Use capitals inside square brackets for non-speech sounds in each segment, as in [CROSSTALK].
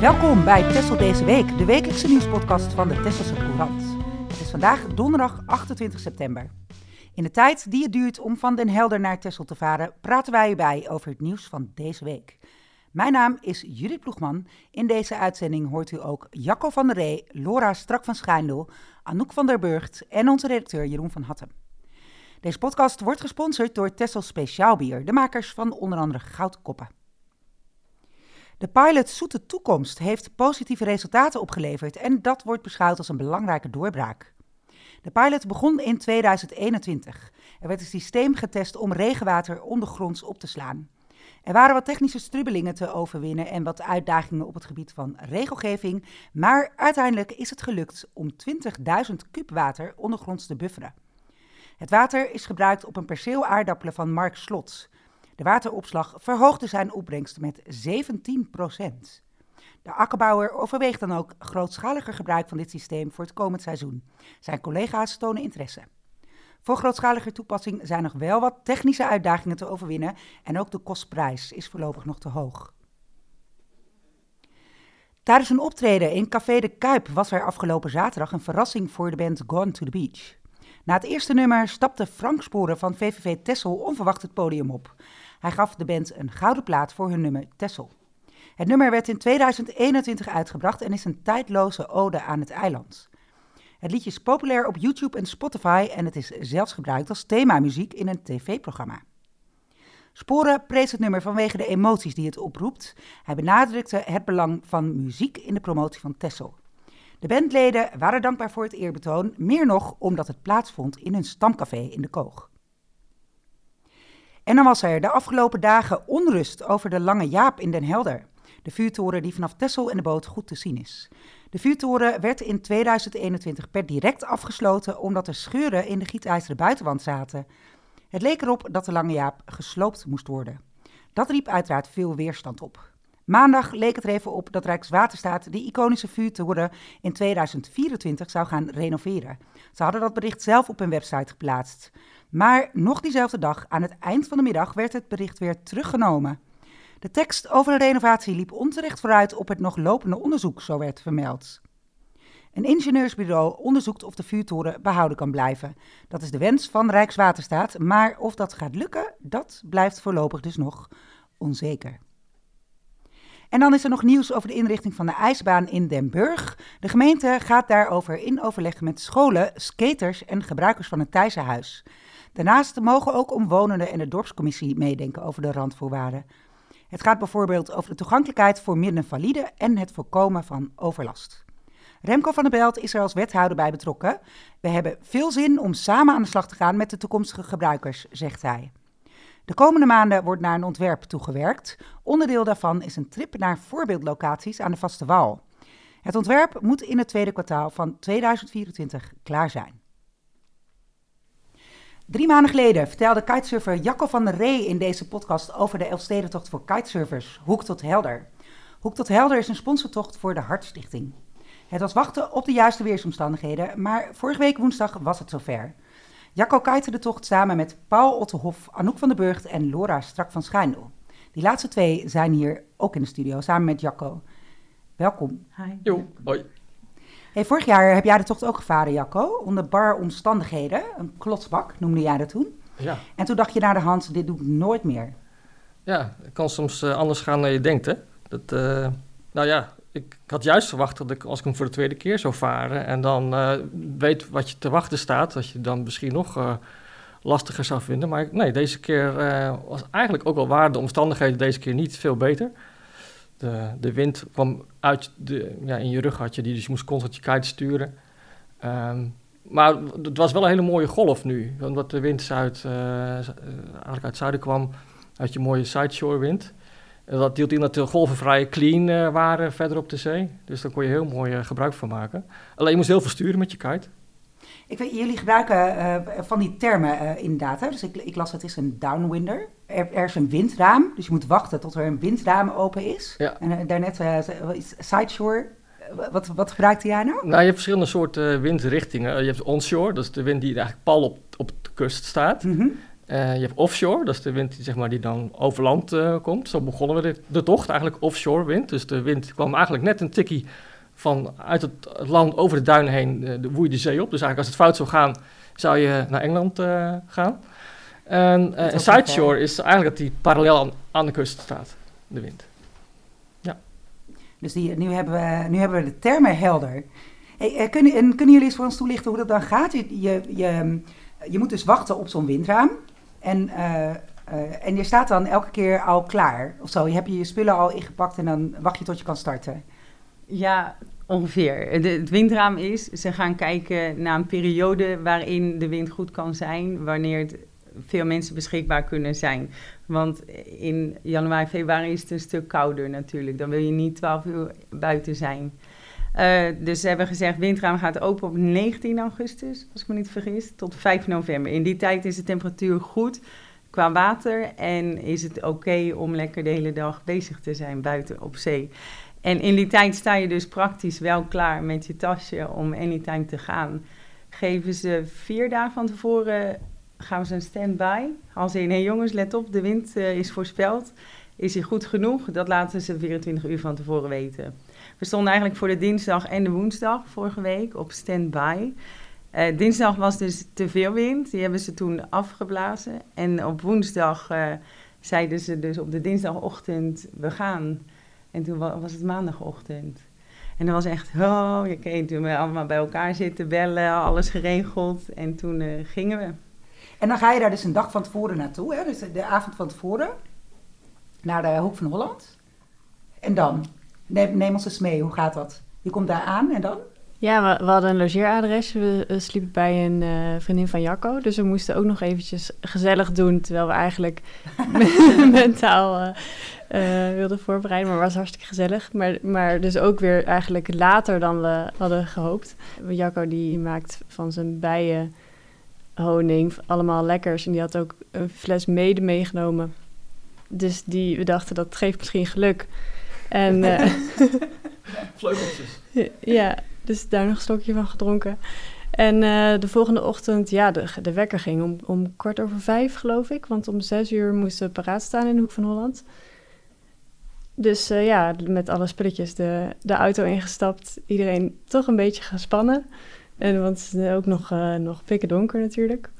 Welkom bij Tessel deze week, de wekelijkse nieuwspodcast van de Tesselse Courant. Het is vandaag donderdag 28 september. In de tijd die het duurt om van Den Helder naar Tessel te varen, praten wij u bij over het nieuws van deze week. Mijn naam is Judith Ploegman. In deze uitzending hoort u ook Jacco van der Ree, Laura Strak van Schijndel, Anouk van der Burgt en onze redacteur Jeroen van Hattem. Deze podcast wordt gesponsord door Tessel Speciaalbier, de makers van onder andere Goudkoppen. De pilot Zoete Toekomst heeft positieve resultaten opgeleverd en dat wordt beschouwd als een belangrijke doorbraak. De pilot begon in 2021. Er werd een systeem getest om regenwater ondergronds op te slaan. Er waren wat technische strubbelingen te overwinnen en wat uitdagingen op het gebied van regelgeving, maar uiteindelijk is het gelukt om 20.000 kub water ondergronds te bufferen. Het water is gebruikt op een perceel aardappelen van Mark Slot. De wateropslag verhoogde zijn opbrengst met 17% De akkerbouwer overweegt dan ook grootschaliger gebruik van dit systeem voor het komend seizoen. Zijn collega's tonen interesse. Voor grootschalige toepassing zijn nog wel wat technische uitdagingen te overwinnen en ook de kostprijs is voorlopig nog te hoog. Tijdens een optreden in Café de Kuip was er afgelopen zaterdag een verrassing voor de band Gone to the Beach. Na het eerste nummer stapte Frank Sporen van VVV Tessel onverwacht het podium op. Hij gaf de band een gouden plaat voor hun nummer Tessel. Het nummer werd in 2021 uitgebracht en is een tijdloze ode aan het eiland. Het liedje is populair op YouTube en Spotify en het is zelfs gebruikt als themamuziek in een tv-programma. Sporen prees het nummer vanwege de emoties die het oproept. Hij benadrukte het belang van muziek in de promotie van Tessel. De bandleden waren dankbaar voor het eerbetoon, meer nog omdat het plaatsvond in hun stamcafé in de Koog. En dan was er de afgelopen dagen onrust over de Lange Jaap in Den Helder. De vuurtoren die vanaf Tessel en de boot goed te zien is. De vuurtoren werd in 2021 per direct afgesloten omdat er scheuren in de gietijzeren buitenwand zaten. Het leek erop dat de Lange Jaap gesloopt moest worden. Dat riep uiteraard veel weerstand op. Maandag leek het er even op dat Rijkswaterstaat de iconische vuurtoren in 2024 zou gaan renoveren. Ze hadden dat bericht zelf op hun website geplaatst. Maar nog diezelfde dag, aan het eind van de middag, werd het bericht weer teruggenomen. De tekst over de renovatie liep onterecht vooruit op het nog lopende onderzoek, zo werd vermeld. Een ingenieursbureau onderzoekt of de vuurtoren behouden kan blijven. Dat is de wens van Rijkswaterstaat, maar of dat gaat lukken, dat blijft voorlopig dus nog onzeker. En dan is er nog nieuws over de inrichting van de ijsbaan in Den Burg. De gemeente gaat daarover in overleg met scholen, skaters en gebruikers van het Thijssenhuis. Daarnaast mogen ook omwonenden en de dorpscommissie meedenken over de randvoorwaarden. Het gaat bijvoorbeeld over de toegankelijkheid voor middenvalide en het voorkomen van overlast. Remco van der Belt is er als wethouder bij betrokken. We hebben veel zin om samen aan de slag te gaan met de toekomstige gebruikers, zegt hij. De komende maanden wordt naar een ontwerp toegewerkt. Onderdeel daarvan is een trip naar voorbeeldlocaties aan de Vaste Wal. Het ontwerp moet in het tweede kwartaal van 2024 klaar zijn. Drie maanden geleden vertelde kitesurfer Jacco van der Ree in deze podcast over de Elfstedentocht voor kitesurfers, Hoek tot Helder. Hoek tot Helder is een sponsortocht voor de Hartstichting. Het was wachten op de juiste weersomstandigheden, maar vorige week woensdag was het zover. Jacco kite de tocht samen met Paul Ottehoff, Anouk van der Burgt en Laura Strak van Schijndel. Die laatste twee zijn hier ook in de studio, samen met Jacco. Welkom. Hi. Jo, hoi. Hey, vorig jaar heb jij de tocht ook gevaren, Jacco, onder bar omstandigheden. Een klotsbak noemde jij dat toen. Ja. En toen dacht je naar de hand, dit doe ik nooit meer. Ja, het kan soms uh, anders gaan dan je denkt, hè. Dat, uh, nou ja, ik had juist verwacht dat ik, als ik hem voor de tweede keer zou varen... en dan uh, weet wat je te wachten staat, dat je dan misschien nog lastiger zou vinden. Maar nee, deze keer was eigenlijk ook wel waar de omstandigheden deze keer niet veel beter... De, de wind kwam uit de, ja, in je rug had je die, dus je moest constant je kite sturen. Um, maar het was wel een hele mooie golf nu, omdat de wind zuid, uh, eigenlijk uit zuiden kwam, had je mooie sideshore wind. En dat hield in dat de golven vrij clean uh, waren verder op de zee. Dus daar kon je heel mooi gebruik van maken. Alleen je moest heel veel sturen met je kite. Ik weet, jullie gebruiken uh, van die termen uh, inderdaad. Hè? Dus ik, ik, las het is een downwinder. Er, er, is een windraam, dus je moet wachten tot er een windraam open is. Ja. En uh, daarnet sideshore. Wat, wat gebruikte jij nou? Nou, je hebt verschillende soorten windrichtingen. Je hebt onshore, dat is de wind die eigenlijk pal op, op de kust staat. Mm -hmm. Eh, je hebt offshore, dat is de wind die, zeg maar, die dan over land eh, komt. Zo begonnen we de, de tocht, eigenlijk offshore wind. Dus de wind kwam eigenlijk net een tikkie van uit het land over de duinen heen, uh, de woei de zee op. Dus eigenlijk als het fout zou gaan, zou je naar Engeland gaan. En, uh, en Sideshore is eigenlijk dat die parallel aan, aan, de kust staat, de wind. Ja. Dus die, nu, hebben we, nu hebben we de termen helder. Hey, kunnen, en kunnen jullie eens voor ons toelichten hoe dat dan gaat? Je, je, je, je moet dus wachten op zo'n windraam. En, en je staat dan elke keer al klaar of zo. Je hebt je spullen al ingepakt en dan wacht je tot je kan starten. Ja, ongeveer. Het windraam is, ze gaan kijken naar een periode waarin de wind goed kan zijn, wanneer veel mensen beschikbaar kunnen zijn. Want in januari, februari is het een stuk kouder natuurlijk. Dan wil je niet 12 uur buiten zijn. Uh, dus ze hebben gezegd, windraam gaat open op 19 augustus, als ik me niet vergis, tot 5 november. In die tijd is de temperatuur goed qua water en is het oké om lekker de hele dag bezig te zijn buiten op zee. En in die tijd sta je dus praktisch wel klaar met je tasje om anytime te gaan. Geven ze vier dagen van tevoren, gaan ze een stand-by. Als in, hé jongens, let op, de wind uh, is voorspeld. Is hij goed genoeg? Dat laten ze 24 uur van tevoren weten. We stonden eigenlijk voor de dinsdag en de woensdag vorige week op stand-by. Uh, dinsdag was dus te veel wind, die hebben ze toen afgeblazen. En op woensdag uh, zeiden ze dus op de dinsdagochtend, we gaan. En toen was het maandagochtend. En dat was echt, oh, je kreeg toen we allemaal bij elkaar zitten, bellen, alles geregeld. En toen uh, gingen we. En dan ga je daar dus een dag van tevoren naartoe, hè? dus de avond van tevoren, naar de Hoek van Holland. En dan? Neem, neem ons eens mee, hoe gaat dat? Je komt daar aan en dan? Ja, we, we hadden een logeeradres. We, we sliepen bij een uh, vriendin van Jacco. Dus we moesten ook nog eventjes gezellig doen... terwijl we eigenlijk [LAUGHS] mentaal uh, uh, wilden voorbereiden. Maar het was hartstikke gezellig. Maar, maar dus ook weer eigenlijk later dan we hadden gehoopt. Jacco die maakt van zijn bijen honing allemaal lekkers. En die had ook een fles mede meegenomen. Dus die, we dachten, dat geeft misschien geluk... En, uh, [LAUGHS] Vleugeltjes. ja, dus daar nog een stokje van gedronken. En uh, de volgende ochtend, ja, de, de wekker ging om, om kwart over vijf, geloof ik. Want om zes uur moesten we paraat staan in de Hoek van Holland. Dus uh, ja, met alle spulletjes de, de auto ingestapt. Iedereen toch een beetje gespannen. En, want het is ook nog, uh, nog pikken donker natuurlijk.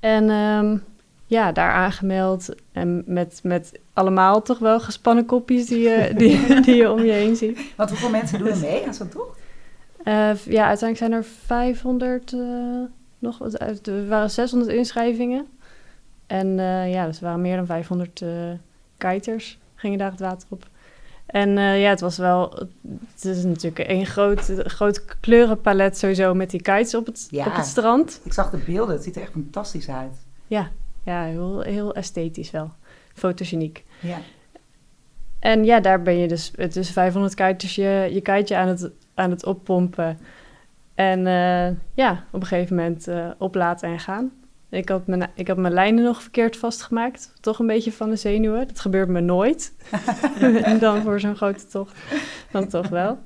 En um, ja, daar aangemeld. En met, met allemaal toch wel gespannen kopjes die je, [LAUGHS] die, die je om je heen ziet. Want hoeveel mensen doen er mee aan zo'n tocht? Uh, ja, uiteindelijk zijn er 500, uh, nog, er waren 600 inschrijvingen. En ja, dus er waren meer dan 500 kiters, gingen daar het water op. En ja, het was wel, het is natuurlijk een groot, groot kleurenpalet sowieso met die kites op het, ja, op het strand. Ik zag de beelden, het ziet er echt fantastisch uit. Ja, ja heel, heel esthetisch wel. Fotogeniek. Ja. En ja, daar ben je dus, het is 500 kuiters je, je aan het, aan het oppompen. En uh, ja, op een gegeven moment uh, oplaten en gaan. Ik had, mijn, ik had mijn lijnen nog verkeerd vastgemaakt. Toch een beetje van de zenuwen. Dat gebeurt me nooit. en [LAUGHS] [LAUGHS] dan voor zo'n grote tocht. Dan toch wel.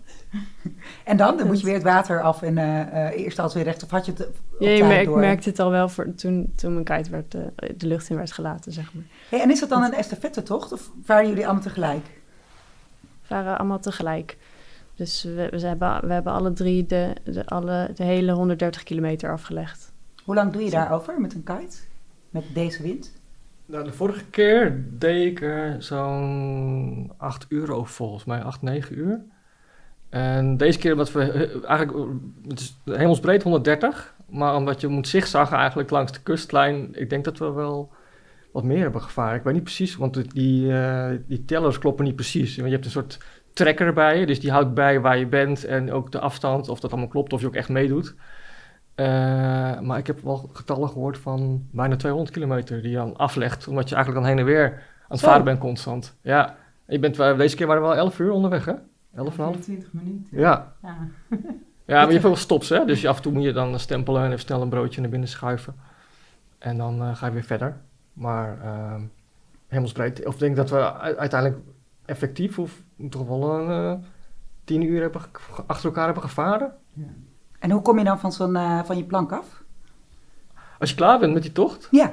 En dan, dan moet je weer het water af en uh, uh, eerst als weer recht. Of had je het Ja, je merk, ik merkte het al wel voor, toen, toen mijn kite werd, uh, de lucht in werd gelaten, zeg maar. Hey, en is dat dan een estafette tocht of varen jullie allemaal tegelijk? We varen allemaal tegelijk. Dus we, we, hebben, we hebben alle drie de, de, alle, de hele 130 kilometer afgelegd. Hoe lang doe je daarover met een kite? Met deze wind? Nou, de vorige keer deed ik er zo'n 8 uur over volgens mij, 8, 9 uur. En deze keer omdat we eh, eigenlijk, het is hemelsbreed 130, maar omdat je moet zigzaggen eigenlijk langs de kustlijn, ik denk dat we wel wat meer hebben gevaren. Ik weet niet precies, want die, uh, die tellers kloppen niet precies. Je hebt een soort trekker bij je, dus die houdt bij waar je bent en ook de afstand, of dat allemaal klopt, of je ook echt meedoet. Uh, maar ik heb wel getallen gehoord van bijna 200 kilometer die je dan aflegt, omdat je eigenlijk dan heen en weer aan het Zo. varen bent constant. Ja, je bent, deze keer waren we wel 11 uur onderweg, hè? 11 ja, 20 minuten. Ja. Ja. ja, maar je hebt wel stops, hè? Dus af en toe moet je dan stempelen en even snel een broodje naar binnen schuiven. En dan uh, ga je weer verder. Maar uh, hemelsbreed. Of denk dat we uiteindelijk effectief of toch wel een uh, tien uur hebben achter elkaar hebben gevaren. Ja. En hoe kom je dan van, zo'n, uh, van je plank af? Als je klaar bent met die tocht? Ja.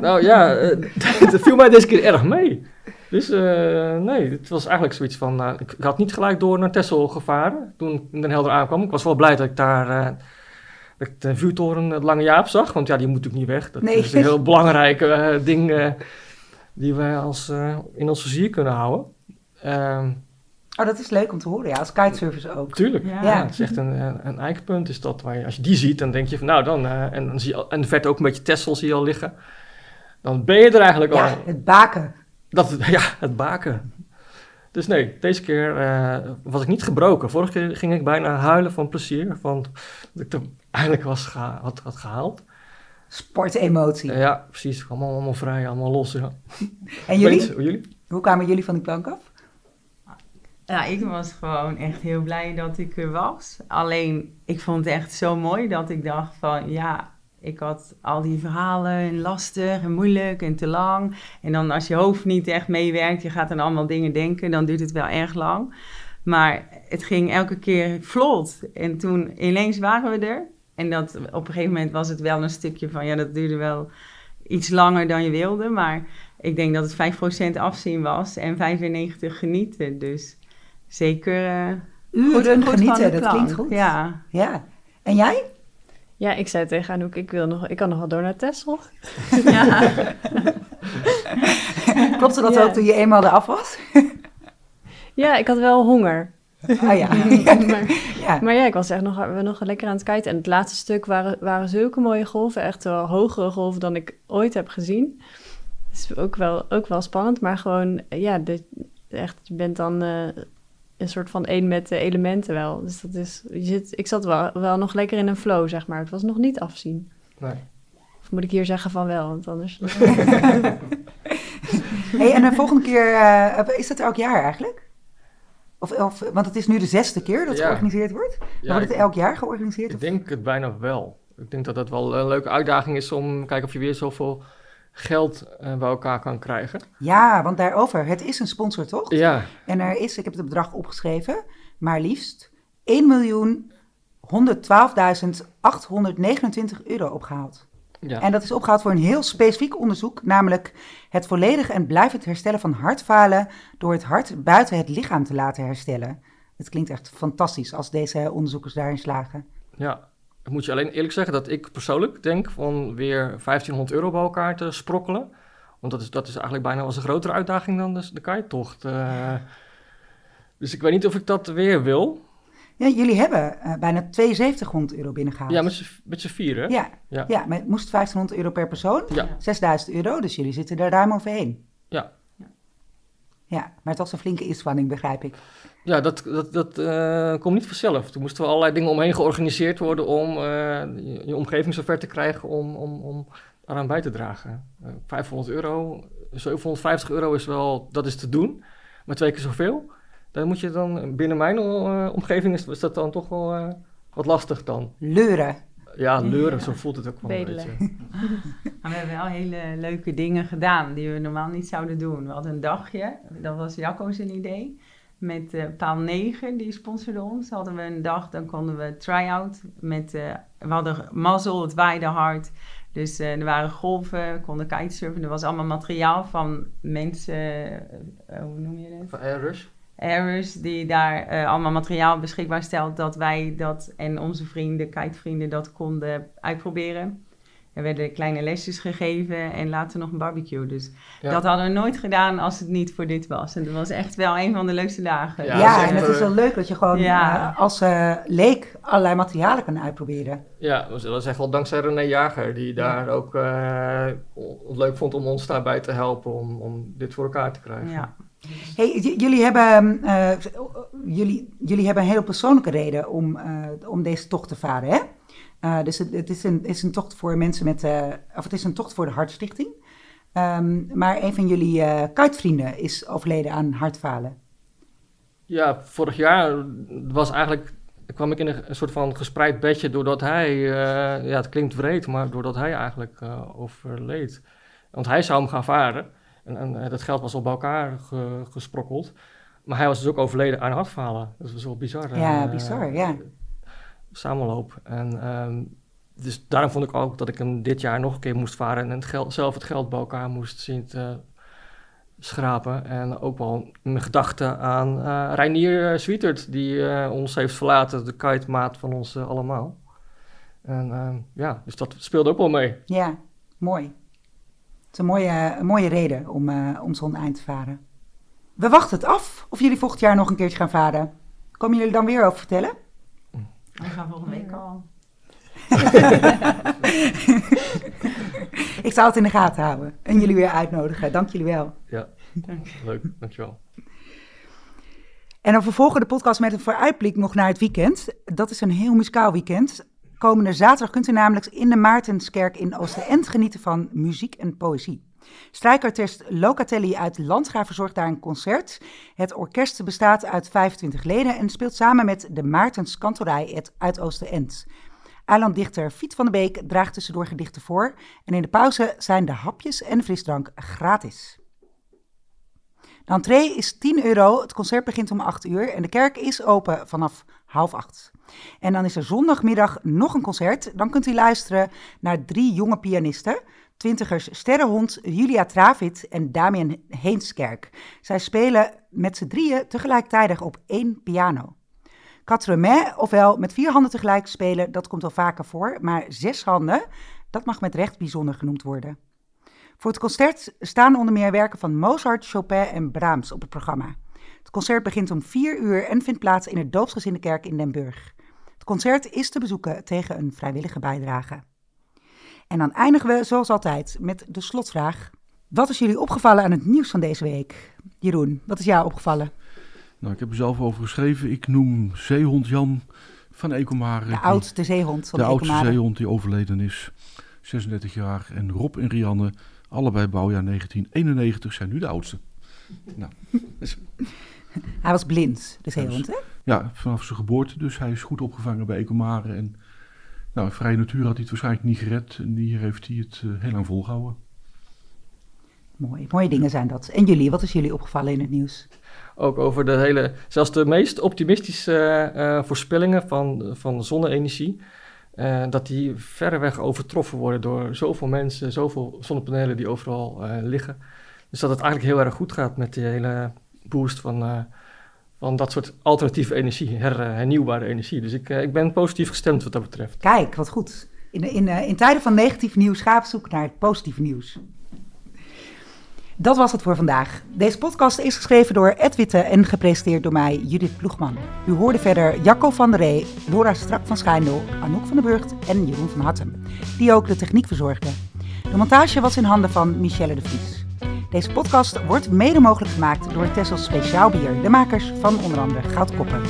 Nou ja, uh, [LAUGHS] dat viel mij deze keer erg mee. Dus uh, nee, het was eigenlijk zoiets van... Uh, ik, had niet gelijk door naar Texel gevaren toen ik Den Helder aankwam. Ik was wel blij dat ik daar dat ik de vuurtoren het Lange Jaap zag. Want ja, die moet natuurlijk niet weg. Dat nee. is een heel belangrijk ding die wij als, in ons vizier kunnen houden. Ehm, Oh, dat is leuk om te horen, ja, als kitesurfers ook. Tuurlijk, ja. ja. het is echt een, een eikpunt is dat, waar je, als je die ziet, dan denk je van nou dan, uh, en dan zie je en vet ook een beetje Tessel zie je al liggen, dan ben je er eigenlijk ja, al. het baken. Dat, [LAUGHS] ja, het baken. Dus nee, deze keer uh, was ik niet gebroken. Vorige keer ging ik bijna huilen van plezier, van dat ik er eindelijk was geha had, had gehaald. Sportemotie. Uh, ja, precies. Allemaal, allemaal vrij, allemaal los. Ja. En jullie? Weet, jullie? Hoe kwamen jullie van die plank af? Ja, ik was gewoon echt heel blij dat ik er was. Alleen, ik vond het echt zo mooi dat ik dacht van, ja, ik had al die verhalen en lastig en moeilijk en te lang. En dan als je hoofd niet echt meewerkt, je gaat aan allemaal dingen denken, dan duurt het wel erg lang. Maar het ging elke keer vlot. En toen ineens waren we er. En dat, op een gegeven moment was het wel een stukje van, ja, dat duurde wel iets langer dan je wilde. Maar ik denk dat het 5% afzien was en 95% genieten. Dus zeker uh, uren goed, genieten. Dat klinkt goed. Ja. ja. En jij? Ja, ik zei tegen Anouk, ik, wil nog, ik kan nog wel door naar Texel. [LAUGHS] ja. Klopte dat Ja. ook toen je eenmaal eraf was? [LAUGHS] Ja, ik had wel honger. Ah [LAUGHS] ja. maar, ja. maar ja, ik was echt nog, we nog lekker aan het kiten. En het laatste stuk waren, waren zulke mooie golven. Echt wel hogere golven dan ik ooit heb gezien. is ook wel, ook wel spannend, maar gewoon, ja, de, echt, je bent dan eh, een soort van één met de elementen wel. Dus dat is, je zit, ik zat wel, wel nog lekker in een flow, zeg maar. Het was nog niet afzien. Nee. Of moet ik hier zeggen van wel, want anders... [LAUGHS] [LAUGHS] hey, en de volgende keer, eh, is dat elk jaar eigenlijk? Of, of, want het is nu de zesde keer dat het Ja. georganiseerd wordt. Ja, wordt het elk jaar georganiseerd? ik of- denk het bijna wel. Ik denk dat dat wel een leuke uitdaging is om kijken of je weer zoveel geld eh, bij elkaar kan krijgen. Ja, want daarover, het is een sponsor toch? Ja, En er is, ik heb het bedrag opgeschreven, maar liefst 1.112.829 euro opgehaald. ja. En dat is opgehaald voor een heel specifiek onderzoek, namelijk het volledig en blijvend herstellen van hartfalen door het hart buiten het lichaam te laten herstellen. Het klinkt echt fantastisch als deze onderzoekers daarin slagen. Ja, ik moet je alleen eerlijk zeggen dat ik persoonlijk denk van weer 1500 euro bij elkaar te sprokkelen. Want dat is, dat is eigenlijk bijna wel een grotere uitdaging dan de, de kite-tocht. Eh, dus ik weet niet of ik dat weer wil. Ja, jullie hebben eh, bijna 7200 euro binnengehaald. Ja, met z'n- met z'n vieren. ja, Ja. ja, maar het moest 1500 euro per persoon. Ja. 6000 euro, dus jullie zitten daar ruim overheen. Ja. Ja, maar het was een flinke inspanning, begrijp ik. Ja, dat, dat, dat eh, komt niet vanzelf. Toen moesten we allerlei dingen omheen georganiseerd worden om eh, je, je omgeving zover te krijgen om, om, om daaraan bij te dragen. Eh, 500 euro, 750 euro is wel, dat is te doen, maar twee keer zoveel. Dan moet je dan, binnen mijn omgeving is, is dat dan toch wel wat lastig dan. Leuren. Ja, leuren, zo voelt het ook wel een beetje. [LAUGHS] Maar we hebben wel hele leuke dingen gedaan die we normaal niet zouden doen. We hadden een dagje, dat was Jacco zijn idee. Met eh, paal 9, die sponsorde ons. Hadden we een dag, dan konden we try-out. Met, eh, we hadden mazzel, het waaide hard. Dus eh, er waren golven, we konden kitesurfen. Er was allemaal materiaal van mensen, hoe noem je dat? Van Airrush. Airus die daar eh, allemaal materiaal beschikbaar stelt dat wij dat en onze vrienden, kitevrienden, dat konden uitproberen. Er werden kleine lesjes gegeven en later nog een barbecue. Dus Ja. dat hadden we nooit gedaan als het niet voor dit was. En dat was echt wel een van de leukste dagen. Ja, en het is eh, wel leuk dat je gewoon Ja. eh, als eh, leek allerlei materialen kan uitproberen. Ja, dat was- dat is echt wel dankzij René Jager, die daar ook eh, leuk vond om ons daarbij te helpen om, om dit voor elkaar te krijgen. Ja. Hey, jullie, hebben, eh, jullie, jullie hebben een heel persoonlijke reden om, eh, om deze tocht te varen, hè? Eh, dus het, is een, is een tocht voor mensen met, of het is een tocht voor de Hartstichting. Ehm, maar een van jullie kitevrienden is overleden aan hartfalen. Ja, vorig jaar was eigenlijk, kwam ik in een, soort van gespreid bedje doordat hij, ja het klinkt wreed, maar doordat hij eigenlijk overleed. Want hij zou hem gaan varen en, en eh, dat geld was al bij elkaar ge- gesprokkeld. Maar hij was dus ook overleden aan hartfalen. Dat was wel bizar. Ja, eh, bizar, ja. Samenloop. En ehm, dus daarom vond ik ook dat ik hem dit jaar nog een keer moest varen en het geld, zelf het geld bij elkaar moest zien te schrapen. En ook wel mijn gedachten aan uh, Reinier Swietert, die uh, ons heeft verlaten, de kitemaat van ons uh, allemaal. En uh, ja, dus dat speelde ook wel mee. Ja, mooi. Het is een mooie, een mooie reden om, uh, om zo'n eind te varen. We wachten het af of jullie volgend jaar nog een keertje gaan varen. Komen jullie dan weer over vertellen? We gaan volgende week al. [LAUGHS] Ik zou het in de gaten houden en jullie weer uitnodigen. Dank jullie wel. Ja, leuk. Dankjewel. En dan vervolgen de podcast met een vooruitblik nog naar het weekend. Dat is een heel muzikaal weekend. Komende zaterdag kunt u namelijk in de Maartenskerk in Oosterend genieten van muziek en poëzie. Strijkorkest Locatelli uit Landgraaf verzorgt daar een concert. Het orkest bestaat uit 25 leden en speelt samen met de Maartens Kantorij uit Oosterend. Eilanddichter Fiet van de Beek draagt tussendoor gedichten voor. En in de pauze zijn de hapjes en frisdrank gratis. De entree is 10 euro, het concert begint om 8 uur en de kerk is open vanaf half 8. En dan is er zondagmiddag nog een concert. Dan kunt u luisteren naar drie jonge pianisten. Twintigers Sterrenhond, Julia Travit en Damien Heenskerk. Zij spelen met z'n drieën tegelijkertijd op één piano. Quatre ofwel met vier handen tegelijk spelen, dat komt wel vaker voor. Maar zes handen, dat mag met recht bijzonder genoemd worden. Voor het concert staan onder meer werken van Mozart, Chopin en Brahms op het programma. Het concert begint om 4 uur en vindt plaats in het kerk in Den Burg. Het concert is te bezoeken tegen een vrijwillige bijdrage. En dan eindigen we zoals altijd met de slotvraag. Wat is jullie opgevallen aan het nieuws van deze week? Jeroen, wat is jou opgevallen? Nou, ik heb er zelf over geschreven. Ik noem zeehond Jan van Ecomare. De oudste zeehond van de, de oudste zeehond die overleden is. 36 jaar. En Rob en Rianne, allebei bouwjaar 1991, zijn nu de oudste. [LAUGHS] Nou, dus- Hij was blind, de zeehond, hè? Ja, vanaf zijn geboorte. Dus hij is goed opgevangen bij Ecomare. En nou, vrije natuur had hij het waarschijnlijk niet gered. En hier heeft hij het uh, heel lang volgehouden. Mooi, mooie dingen zijn dat. En jullie, wat is jullie opgevallen in het nieuws? Ook over de hele, zelfs de meest optimistische uh, voorspellingen van, van zonne-energie. Uh, dat die verreweg overtroffen worden door zoveel mensen, zoveel zonnepanelen die overal uh, liggen. Dus dat het eigenlijk heel erg goed gaat met die hele boost van, van dat soort alternatieve energie, her, hernieuwbare energie. Dus ik, ik ben positief gestemd wat dat betreft. Kijk, wat goed. In, in, in tijden van negatief nieuws ga op zoek naar het positieve nieuws. Dat was het voor vandaag. Deze podcast is geschreven door Ed Witte en gepresenteerd door mij, Judith Ploegman. U hoorde verder Jacco van der Ree, Laura Strak van Schijndel, Anouk van der Burgt en Jeroen van Hattem, die ook de techniek verzorgden. De montage was in handen van Michelle de Vries. Deze podcast wordt mede mogelijk gemaakt door Tessels Speciaal Bier, de makers van onder andere Goudkoppen.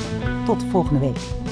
Tot volgende week.